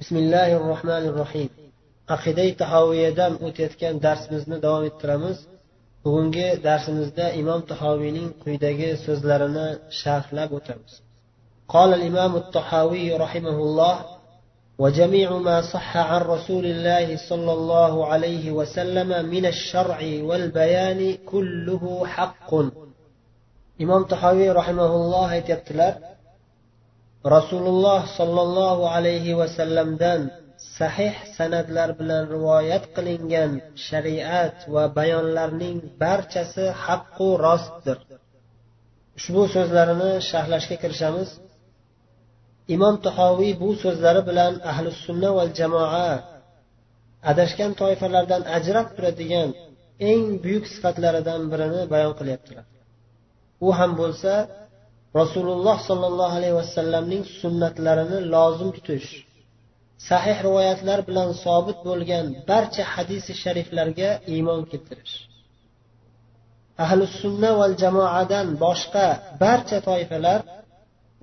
بسم الله الرحمن الرحيم aqidai tahoviyadan o'tayotgan darsimizni davom ettiramiz bugungi darsimizda imom tahoviyning quyidagi so'zlarini sharhlab o'tamiz قال الإمام الطحاوي رحمه الله وجميع ما صح عن رسول الله صلى الله عليه وسلم من الشرع والبيان كله حق imom tahoviy rahimaulloh aytyaptilar rasululloh sollallohu alayhi vasallamdan sahih san'atlar bilan rivoyat qilingan shariat va bayonlarning barchasi haqqu rostdir. Ushbu so'zlarini sharhlashga kirishamiz. Imom tahoviy bu so'zlari bilan ahli sunna va jamoa adashgan toifalardan ajrab turadigan eng buyuk sifatlaridan birini bayon qilyaptilar. U ham bo'lsa rasululloh sollallohu alayhi vasallamning sunnatlarini lozim tutish sahih rivoyatlar bilan sobit bo'lgan barcha hadisi shariflarga iymon keltirish. Ahli sunna val jamoadan boshqa barcha toifalar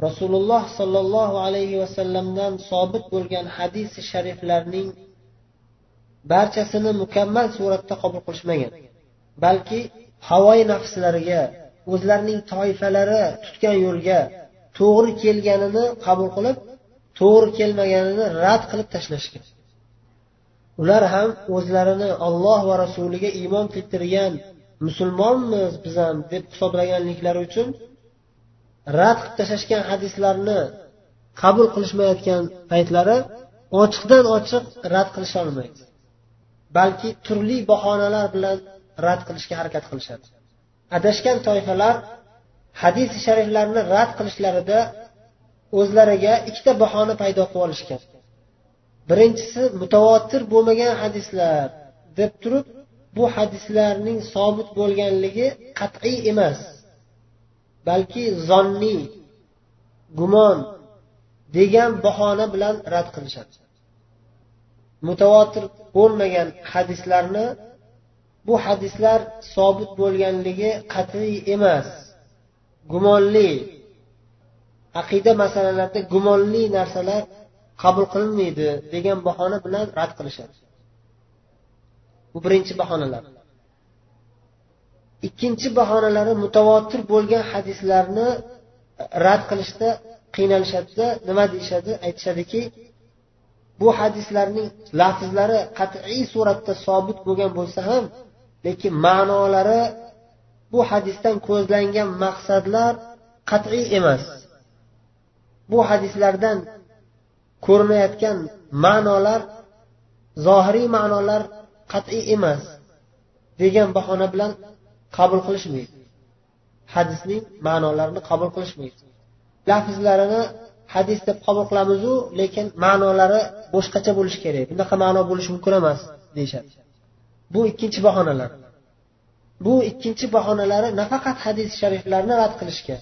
rasululloh sollallohu alayhi vasallamdan sobit bo'lgan hadisi shariflarning barchasini mukammal suratda qabul qilishmagan balki havoyi nafslariga o'zlarining toifalari tutgan yo'lga to'g'ri kelganini qabul qilib to'g'ri kelmaganini rad qilib tashlashgan. Ular ham o'zlarini olloh va rasuliga iymon keltirgan musulmonmiz biz ham deb hisoblaganliklari uchun rad qilib tashlashgan hadislarni qabul qilishmayotgan paytlari ochiqdan ochiq rad qilisholmaydi balki turli bahonalar bilan rad qilishga harakat qilishadi. Adashgan toifalar hadisi shariflarni rad qilishlarida o'zlariga ikkita bahona paydo qilib olishgan. Birinchisi mutavotir bo'lmagan hadislar deb turib bu hadislarning sobit bo'lganligi qat'iy emas balki zonniy gumon degan bahona bilan rad qilishadi mutavotir bo'lmagan hadislarni bu hadislar sobit bo'lganligi qat'iy emas. Gumonli. Aqida masalalarida gumonli narsalar qabul qilinmaydi degan bahona bilan rad qilishadi. Bu birinchi bahonalar. Ikkinchi bahonalari mutavotir bo'lgan hadislarni e, rad qilishda qiynalishadida nima deyishadi? Aytishadiki bu hadislarning lafzlari qat'iy suratda sobit bo'lgan bo'lsa ham lekin ma'nolari bu hadisdan ko'zlangan maqsadlar qat'iy emas. Bu hadislardan ko'rinayotgan ma'nolar zohiriy ma'nolar qat'iy emas degan bahona bilan qabul qilishmaydi. Hadisning ma'nolarini qabul qilishmaydi. Lafzlarini hadis deb qabul qilamizu lekin ma'nolari boshqacha bo'lishi kerak. Bunaqa ma'no bo'lishi mumkin emas deyishadi. Bu ikkinchi bahonalar. Bu ikkinchi bahonalari nafaqat hadis shariflarni rad qilishga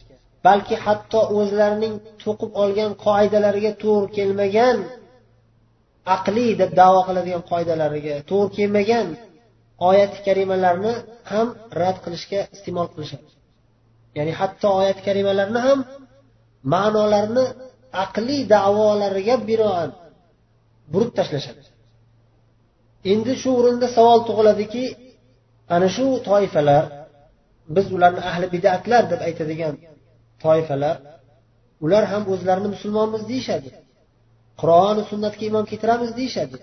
balki hatto o'zlarining to'qib olgan qoidalariga to'g'ri kelmagan aqliy deb davo qiladigan qoidalariga to'g'ri kelmagan oyat karimalarni ham rad qilishga iste'mol qilishadi. Ya'ni hatto oyat karimalarni ham ma'nolarini aqliy davolariga binoan burib tashlashadi. Endi shu o'rinda savol tug'iladiki ana shu toifalar biz ularni ahli bidatlar deb aytadigan toifalar ular ham o'zlarini musulmonmiz deyishadi. Qur'oni sunnatga iymon keltiramiz deyishadi.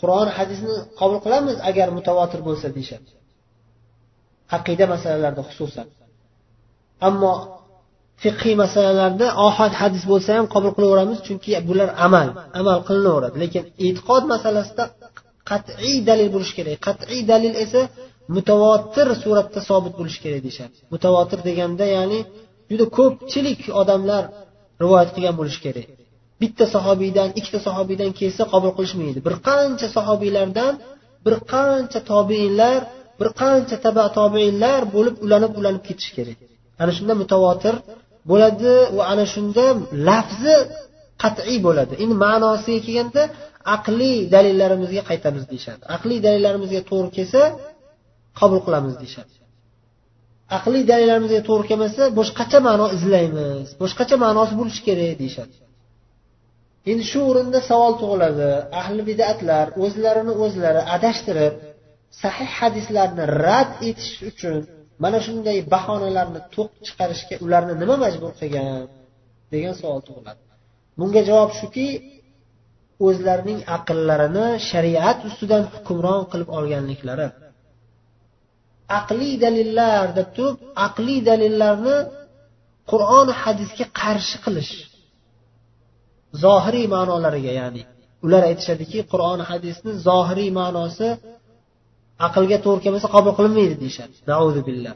Qur'on hadisni qabul qilamiz agar mutavotir bo'lsa deyishadi. Aqida masalalarida xususan. Ammo fiqhiy masalalarda ohad hadis bo'lsa ham qabul qilaveramiz chunki bular amal amal qilinaveradi. Lekin e'tiqod masalasida qat'iy dalil bo'lishi kerak. Qat'iy dalil esa mutavotir suratda sobit bo'lishi kerak deyishadi. Mutavotir deganda ya'ni juda ko'pchilik odamlar rivoyat qilgan bo'lishi kerak. Bitta sahobiydan ikkita sahobiydan kelsa qabul qilishmaydi. Bir qancha sahobiylardan bir qancha tobeinlar bir qancha taba tobeinlar bo'lib ulanib ulanib ketishi kerak. Ana shunda mutavotir bo'ladi va ana shunda lafzi qat'iy bo'ladi. Endi ma'nosiga kelganda aqliy dalillarimizga qaytamiz deyishadi. Aqliy dalillarimizga to'g'ri kelsa qabul qilamiz deyishadi. Aqliy dalillarimizga to'g'ri kelmasa boshqacha ma'no izlaymiz boshqacha ma'nosi bo'lishi kerak deyishadi. Endi shu o'rinda savol tug'iladi. Ahli bidatlar o'zlarini o'zlari adashtirib sahih hadislarni rad etish uchun mana shunday bahonalarni to'q chiqarishga ularni nima majbur qilgan? degan savol tug'iladi. Bunga javob shuki o'zlarining aqllarini shariat ustidan hukmron qilib olganliklari. Aqliy dalillar deb turib aqliy dalillarni qur'on hadisga qarshi qilish zohiriy ma'nolariga ya'ni ular aytishadiki qur'on hadisni zohiriy ma'nosi aqlga to'g'ri kelmasa qabul qilinmaydi deyishadi. Billah.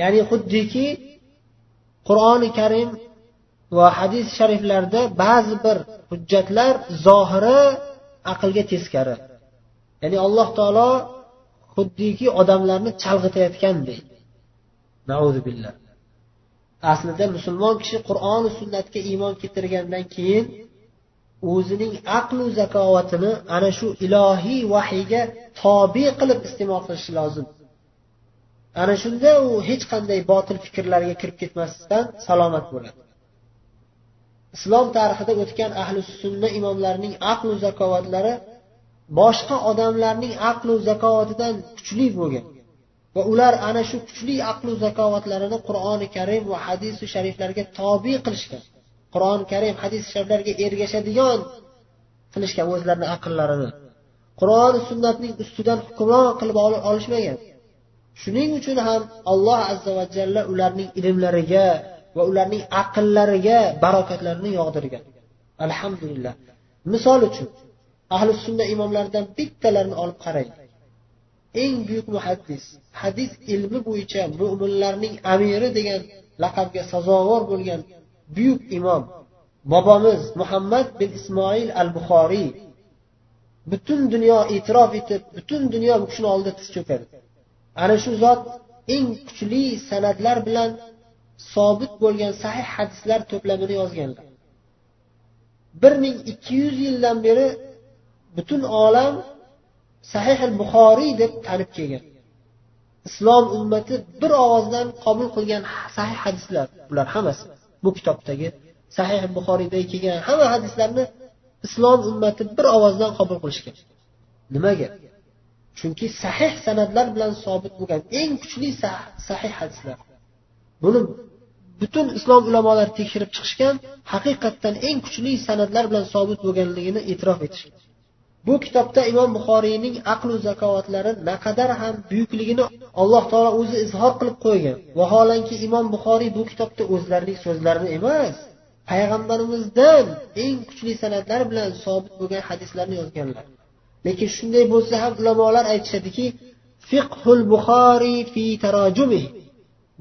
Ya'ni xuddiki qur'oni karim va hadis shariflarda ba'zi bir hujjatlar zohiri aqlga teskari. Ya'ni alloh taolo xuddiki odamlarni chalg'itayotgandek. Billah. Aslida musulmon kishi qur'oni sunnatga iymon keltirgandan keyin o'zining aqlu zakovatini ana shu ilohiy vahiyga tobe qilib iste'mol qilishi lozim. Ana shunda u hech qanday botil fikrlarga kirib ketmasdan salomat bo'ladi. Islom tarixida o'tgan ahli sunna imomlarining aqlu zakovatlari boshqa odamlarning aqlu zakovatidan kuchli bo'lgan va ular ana shu kuchli aqlu zakovatlarini qur'oni karim va hadisi shariflarga tobe qilishgan. Qur'oni karim hadis shariflarga ergashadigan qilishgan o'zlarini aqllarini. Qur'oni sunnatning ustidan hukmron qilib olishmagan. Shuning uchun ham alloh azza va jalla ularning ilmlariga va ularning aqllariga barokatlarni yog'dirgan. Alhamdulillah. Misol uchun ahli sunna imomlaridan bittalarini olib qarang. Eng buyuk muhaddis hadis ilmi bo'yicha mo'minlarning amiri degan laqabga sazovor bo'lgan buyuk imom bobomiz muhammad bin ismoil al buxoriy butun dunyo e'tirof etib butun dunyo bu kishini oldida tiz cho'kadi. Ana shu zot eng kuchli san'atlar bilan sobit bo'lgan sahih hadislar to'plamini yozganlar. Bir ming ikki yuz yildan beri butun olam sahih al buxoriy deb tanib kelgan. Islom ummati bir ovozdan qabul qilgan sahih hadislar bular hammasi. Bu kitobdagi sahih buxoriydagi kelgan hamma hadislarni islom ummati bir ovozdan qabul qilishgan. Nimaga? Chunki sahih san'atlar bilan sobit bo'lgan eng kuchli sahih hadislar. Buni butun islom ulamolari tekshirib chiqishgan haqiqatdan eng kuchli san'atlar bilan sobit bo'lganligini e'tirof etishgan bu kitobda imom buxoriyning aqlu zakovatlari naqadar ham buyukligini alloh taolo o'zi izhor qilib qo'ygan. Vaholanki imom buxoriy bu kitobda o'zlarining so'zlarini emas payg'ambarimizdan eng kuchli san'atlar bilan sobit bo'lgan hadislarni yozganlar. Lekin shunday bo'lsa ham ulamolar aytishadiki fiqhul buxoriy fi tarojumi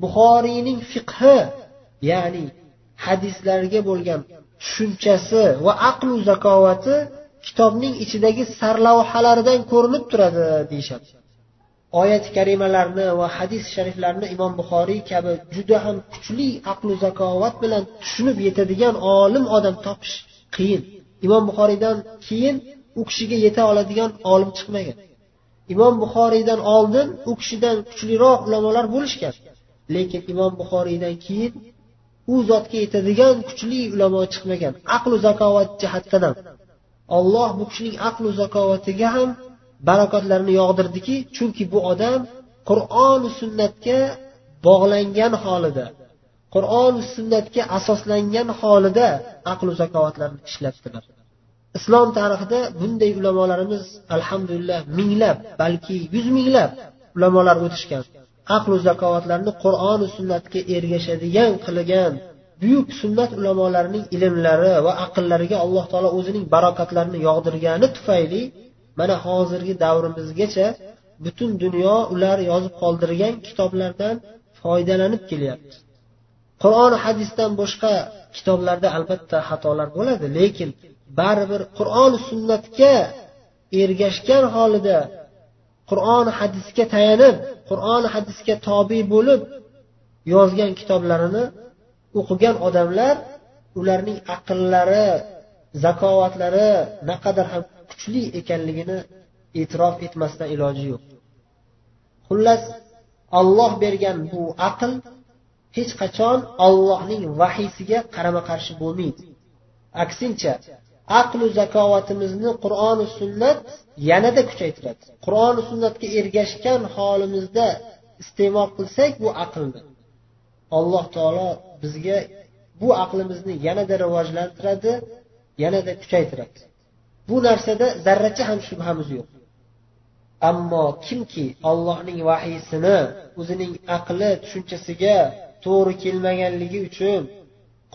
buxoriyning fiqhi ya'ni hadislarga bo'lgan tushunchasi va aqlu zakovati kitobning ichidagi sarlavhalaridan ko'rinib turadi deyishadi. Oyat karimalarni va hadis shariflarni imom buxoriy kabi juda ham kuchli aqlu zakovat bilan tushunib yetadigan olim odam topish qiyin. Imom buxoriydan keyin u kishiga yeta oladigan olim chiqmagan. Imom buxoriydan oldin u kishidan kuchliroq ulamolar bo'lishgan. Lekin imom buxoriydan keyin u zotga yetadigan kuchli ulamo chiqmagan. Aqlu zakovat jihatdan ham. Olloh bu kishining aqlu zakovatiga ham barakotlarni yog'dirdiki chunki bu odam qur'oni sunnatga bog'langan holida qur'oni sunnatga asoslangan holida aqlu zakovatlarni ishlatdilar. Islom tarixida bunday ulamolarimiz alhamdulillah minglab balki yuz minglab ulamolar o'tishgan. Aqlu zakovatlarni qur'oni sunnatga ergashadigan qilgan buyuk sunnat ulamolarining ilmlari va aqllariga alloh taolo o'zining barokatlarini yog'dirgani tufayli mana hozirgi davrimizgacha butun dunyo ular yozib qoldirgan kitoblardan foydalanib kelyapti. Qur'on hadisdan boshqa kitoblarda albatta xatolar bo'ladi lekin baribir qur'on sunnatga ergashgan holida qur'on hadisga tayanib qur'on hadisga tobe bo'lib yozgan kitoblarini o'qigan odamlar ularning aqllari zakovatlari naqadar ham kuchli ekanligini e'tirof etmasdan iloji yo'q. Xullas olloh bergan bu aql hech qachon ollohning vahiysiga qarama qarshi bo'lmaydi. Aksincha aqlu zakovatimizni qur'oni sunnat yanada kuchaytiradi. Qur'oni sunnatga ergashgan holimizda iste'mol qilsak bu aqlni alloh taolo bizga bu aqlimizni yanada rivojlantiradi yanada kuchaytiradi. Bu narsada zarracha ham shubhamiz yo'q. Ammo kimki ollohning vahiysini o'zining aqli tushunchasiga to'g'ri kelmaganligi uchun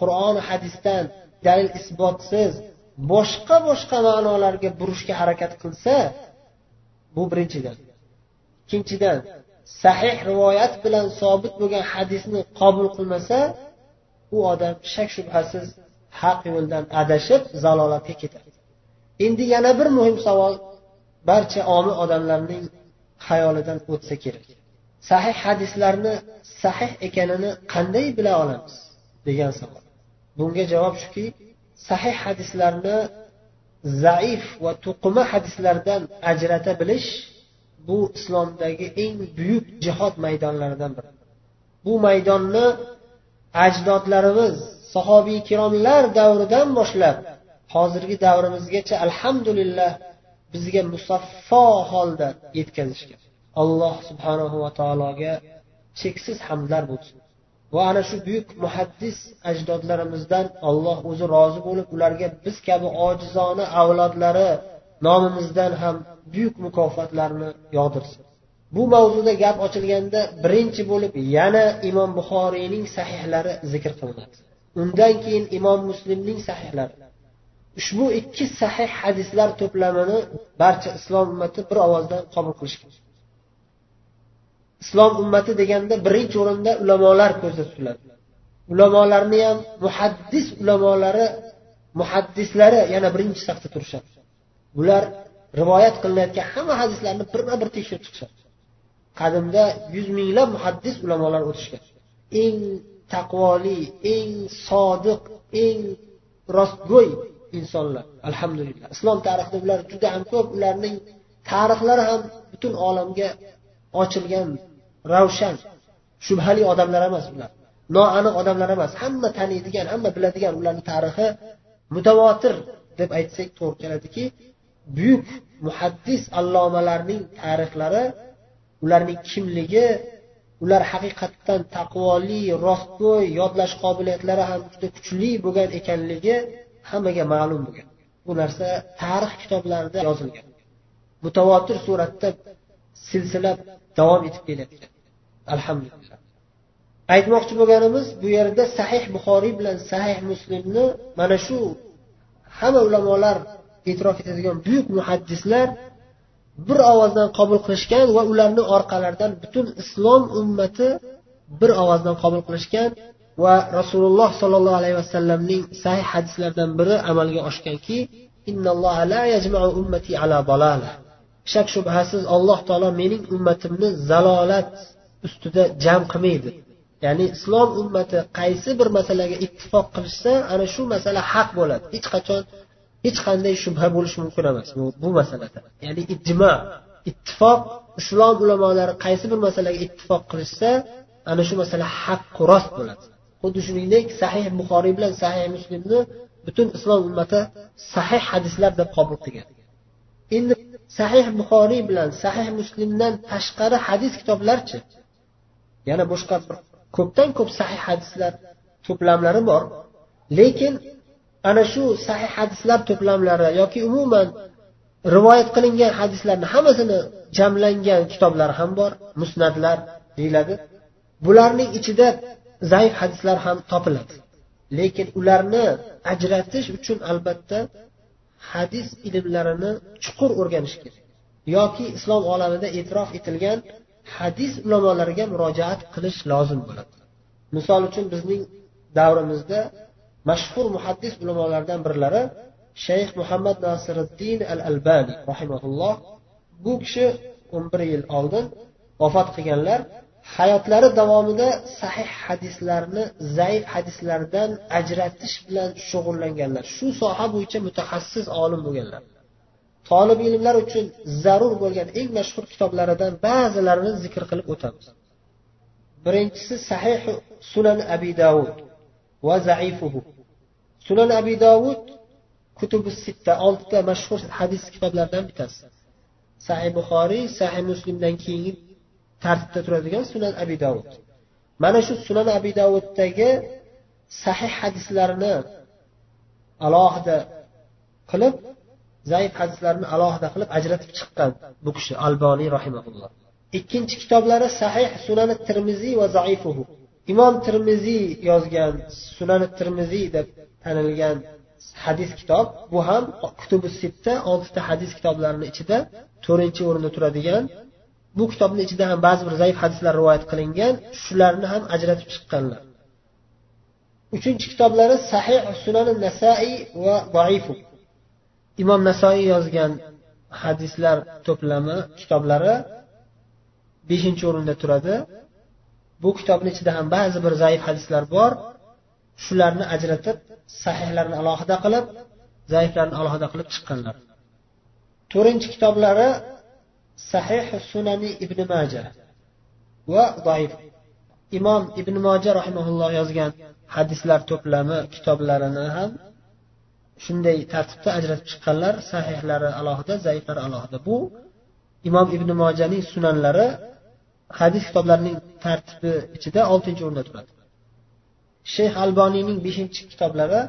qur'on hadisdan dalil isbotsiz boshqa boshqa ma'nolarga burishga harakat qilsa bu birinchidan. Ikkinchidan sahih rivoyat bilan sobit bo'lgan hadisni qabul qilmasa u odam shak shubhasiz haq yo'ldan adashib zalolatga ketadi. Endi yana bir muhim savol barcha omi odamlarning xayolidan o'tsa kerak. Sahih hadislarni sahih ekanini qanday bila olamiz? degan savol. Bunga javob shuki sahih hadislarni zaif va to'qima hadislardan ajrata bilish bu islomdagi eng buyuk jihod maydonlaridan biri. Bu maydonni ajdodlarimiz sahobiy ikromlar davridan boshlab hozirgi davrimizgacha alhamdulillah bizga musaffo holda yetkazishgan. Alloh subhanahu va taologa cheksiz hamdlar bo'lsin. Va ana shu buyuk muhaddis ajdodlarimizdan alloh o'zi rozi bo'lib ularga biz kabi ojizona avlodlari nomimizdan ham buyuk mukofotlarni yog'dirsin. Bu mavzuda gap ochilganda birinchi bo'lib yana imom buxoriyning sahihlari zikr qilinadi undan keyin imom muslimning sahihlari. Ushbu ikki sahih hadislar to'plamini barcha islom ummati bir ovozdan qabul qilishgan. Islom ummati deganda birinchi o'rinda ulamolar ko'zda tutiladi ulamolarni ham muhaddis ulamolari muhaddislari yana birinchi safda turishadi. Bular rivoyat qilinayotgan hamma hadislarni birma bir tekshirib chiqishadi. Qadimda yuz minglab muhaddis ulamolar o'tishgan. Eng taqvoli eng sodiq eng rostgo'y insonlar. Alhamdulillah. Islom tarixida ular juda ham ko'p ularning tarixlari ham butun olamga ochilgan ravshan shubhali odamlar emas ular. Noaniq odamlar emas. Hamma taniydigan hamma biladigan ularni tarixi mutavotir deb aytsak to'g'ri keladiki buyuk muhaddis allomalarning tarixlari ularning kimligi ular haqiqatdan taqvoli rostgo'y yodlash qobiliyatlari ham juda kuchli bo'lgan ekanligi hammaga ma'lum bo'lgan. Bu narsa tarix kitoblarida yozilgan. Mutavotir suratda silsilab davom etib kelyapti. Alhamdulillah. Aytmoqchi bo'lganimiz bu yerda sahih buxoriy bilan sahih muslimni mana shu hamma ulamolar e'tirof etadigan buyuk muhaddislar bir ovozdan qabul qilishgan va ularni orqalaridan butun islom ummati bir ovozdan qabul qilishgan va rasululloh sollallohu alayhi vasallamning sahih hadislaridan biri amalga oshganki shak shubhasiz alloh taolo mening ummatimni zalolat ustida jam qilmaydi. Ya'ni islom ummati qaysi bir masalaga ittifoq qilishsa ana shu masala haq bo'ladi. Hech qachon hech qanday shubha bo'lishi mumkin emas bu, bu masalada. Ya'ni ijmo ittifoq islom ulamolari qaysi bir masalaga ittifoq qilishsa ana shu masala haqqu rost bo'ladi. Xuddi shuningdek sahih buxoriy bilan sahih muslimni butun islom ummati sahih hadislar deb qabul qilgan. Endi sahih buxoriy bilan sahih muslimdan tashqari hadis kitoblarchi? Yana boshqa bir ko'pdan ko'p sahih hadislar to'plamlari bor lekin ana shu sahih hadislar to'plamlari yoki umuman rivoyat qilingan hadislarni hammasini jamlangan kitoblar ham bor musnatlar deyiladi. Bularning ichida zaif hadislar ham topiladi. Lekin ularni ajratish uchun albatta hadis ilmlarini chuqur o'rganish kerak. Yoki islom olamida e'tirof etilgan hadis ulamolariga murojaat qilish lozim bo'ladi. Misol uchun bizning davrimizda mashhur muhaddis ulamolardan birlari shayx muhammad nasiriddin al albani rahimaulloh bu kishi o'n bir yil oldin vafot qilganlar. Hayotlari davomida sahih hadislarni zaif hadislardan ajratish bilan shug'ullanganlar. Shu soha bo'yicha mutaxassis olim bo'lganlar. Tolib ilmlar uchun zarur bo'lgan eng mashhur kitoblaridan ba'zilarini zikr qilib o'tamiz. Birinchisi sahih sunan abi davud va zaifuhu. Sunan abi dovud kutubi sitta oltita mashhur hadis kitoblaridan bittasi. Sahih buxoriy sahih muslimdan keyingi tartibda turadigan sunan abi dovud mana shu sunan abi davuddagi sahih hadislarni alohida qilib zaif hadislarni alohida qilib ajratib chiqqan bu kishi alboniy rahimaulloh ikkinchi kitoblari sahih sunani termiziy va zaifuhu. Imom termiziy yozgan sunani termiziy deb tanilgan hadis kitob bu ham kutubi sitta oltita hadis kitoblarini ichida to'rtinchi o'rinda turadigan bu kitobni ichida ham ba'zi bir zaif hadislar rivoyat qilingan shularni ham ajratib chiqqanlar. Uchinchi kitoblari sahih sunani nasai va vaifu imom nasoiy yozgan hadislar to'plami kitoblari beshinchi o'rinda turadi. Bu kitobni ichida ham ba'zi bir zaif hadislar bor. Shularni ajratib sahihlarni alohida qilib zaiflarni alohida qilib chiqqanlar. To'rtinchi kitoblari sahih sunani ibn maja va zaif imom ibn moja rahimaulloh yozgan hadislar to'plami kitoblarini ham shunday tartibda ajratib chiqqanlar sahihlari alohida zaiflari alohida. Bu imom ibn mojaning sunanlari hadis kitoblarining tartibi ichida oltinchi o'rinda turadi. Shayx alboniyning beshinchi kitoblari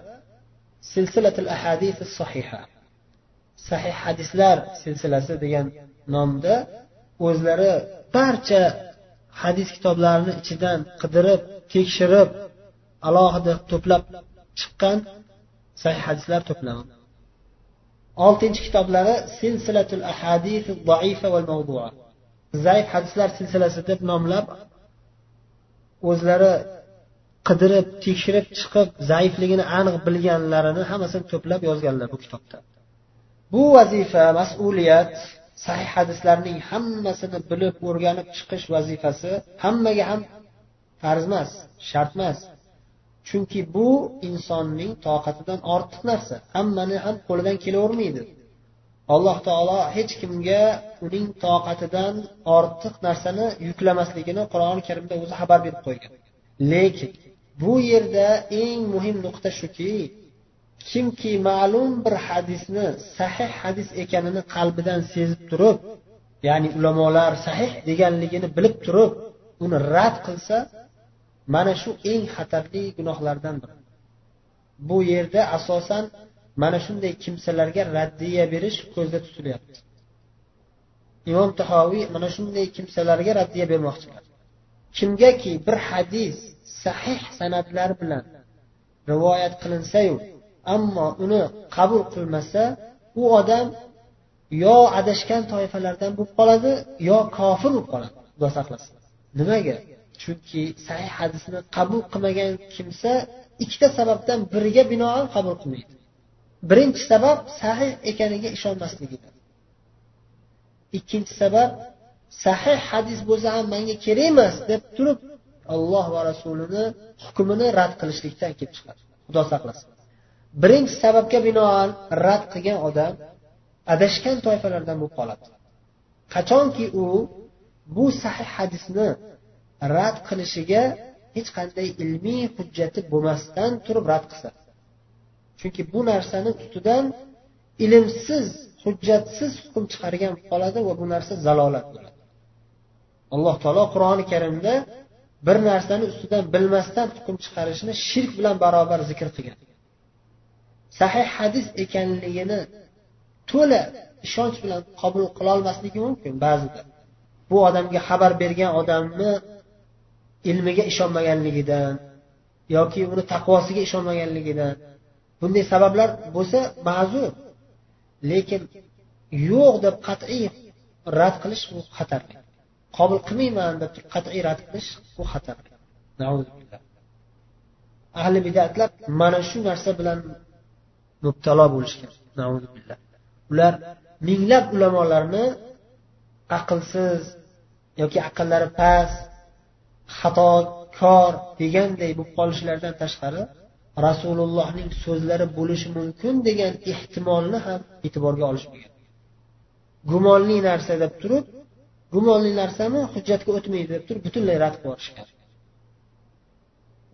silsilatil ahadis sahiha sahih hadislar silsilasi degan nomda o'zlari barcha hadis kitoblarini ichidan qidirib tekshirib alohida to'plab chiqqan sahih hadislar to'plami oltinchi kitoblari silsilatul ahadis zaifa va mavdua zaif hadislar silsilasi deb nomlab o'zlari qidirib tekshirib chiqib zaifligini aniq bilganlarini hammasini to'plab yozganlar bu kitobda. Bu vazifa mas'uliyat sahih hadislarning hammasini bilib o'rganib chiqish vazifasi hammaga ham farz emas shart emas. Chunki bu insonning toqatidan ortiq narsa. Hammani ham qo'lidan kelavermaydi. Alloh taolo hech kimga uning toqatidan ortiq narsani yuklamasligini qur'oni karimda o'zi xabar berib qo'ygan. Lekin bu yerda eng muhim nuqta shuki kimki ma'lum bir hadisni sahih hadis ekanini qalbidan sezib turib ya'ni ulamolar sahih deganligini bilib turib uni rad qilsa mana shu eng xatarli gunohlardan biri. Bu yerda asosan mana shunday kimsalarga raddiya berish ko'zda tutilyapti. Imom tahoviy mana shunday kimsalarga raddiya bermoqchilar kimgaki bir hadis sahih san'atlar bilan rivoyat qilinsayu ammo uni qabul qilmasa u odam yo adashgan toifalardan bo'lib qoladi yo kofir bo'lib qoladi xudo saqlasin. Nimaga? Chunki sahih hadisni qabul qilmagan kimsa ikkita sababdan biriga binoan qabul qilmaydi. Birinchi sabab sahih ekaniga ishonmasligidir ikkinchi sabab sahih hadis bo'lsa ham manga kerak emas deb turib alloh va rasulini hukmini rad qilishlikdan kelib chiqadi. Xudo saqlasin. Birinchi sababga binoan rad qilgan odam adashgan toifalardan bo'lib qoladi. Qachonki u bu sahih hadisni rad qilishiga hech qanday ilmiy hujjati bo'lmasdan turib rad qilsa chunki bu narsani ustidan ilmsiz hujjatsiz hukm chiqargan qoladi va bu narsa zalolat bo'ladi. Alloh taolo qur'oni karimda bir narsani ustidan bilmasdan hukm chiqarishni shirk bilan barobar zikr qilgan. Sahih hadis ekanligini to'la ishonch bilan qabul qilolmasligi mumkin ba'zida. Bu odamga xabar bergan odamni ilmiga ishonmaganligidan yoki uni taqvosiga ishonmaganligidan bunday sabablar bo'lsa ma'zur lekin yo'q deb qat'iy rad qilish bu xatarli qabul qilmayman deb turib qat'iy rad qilish bu xatarli ahli bidatlar mana shu narsa bilan mubtalo bo'lishgan. Ular minglab ulamolarni aqlsiz yoki aqllari past xatokor deganday bo'lib qolishlaridan tashqari rasulullohning so'zlari bo'lishi mumkin degan ehtimolni ham e'tiborga olishmagan gumonli narsa deb turib gumonli narsami hujjatga o'tmaydi deb turib butunlay rad qilib yuborishgan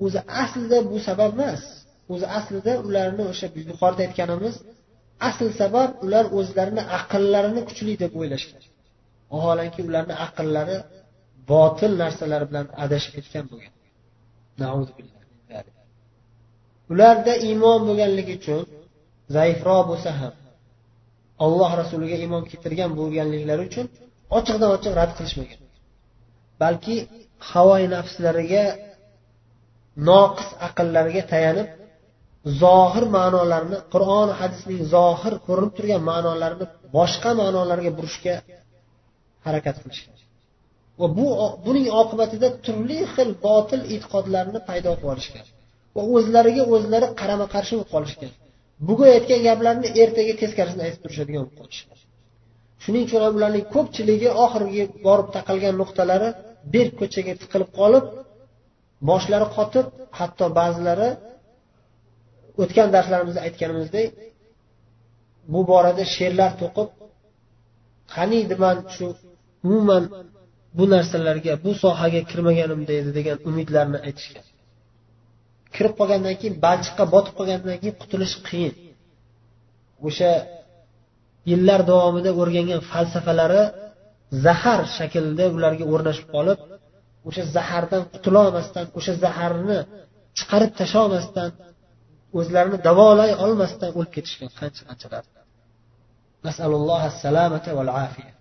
o'zi aslida bu sabab emas. O'zi aslida ularni o'sha yuqorida aytganimiz asl sabab ular o'zlarini aqllarini kuchli deb o'ylashgan vaholanki ularni aqllari botil narsalar bilan adashib ketgan bo'lgan. Ularda iymon bo'lganligi uchun zaifroq bo'lsa ham alloh rasuliga iymon keltirgan bo'lganliklari uchun ochiqdan ochiq rad qilishmagan. Balki havoi nafslariga noqis aqllariga tayanib zohir ma'nolarni qur'on hadisning zohir ko'rinib turgan ma'nolarini boshqa ma'nolarga burishga harakat qilishgan. Va bu buning oqibatida turli xil botil e'tiqodlarni paydo qilib olishgan. Va o'zlariga o'zlari qarama qarshi bo'lib qolishgan. Bugun aytgan gaplarni ertaga teskarisini aytib turishadigan bo'lib qolishgan. Shuning uchun ham ularning ko'pchiligi oxirgi borib taqalgan nuqtalari berk ko'chaga tiqilib qolib boshlari qotib hatto ba'zilari o'tgan darslarimizda aytganimizdek bu borada she'rlar to'qib qaniydi man shu umuman bu narsalarga bu sohaga kirmaganimda edi degan umidlarni aytishgan. Kirib qolgandan keyin balchiqqa botib qolgandan keyin qutulish qiyin. O'sha yillar davomida o'rgangan falsafalari zahar shaklida ularga o'rnashib qolib o'sha zahardan qutulolmasdan o'sha zaharni chiqarib tashlolmasdan o'zlarini davolay olmasdan o'lib ketishgan qancha qanchalar nasalulloh salamata val afiya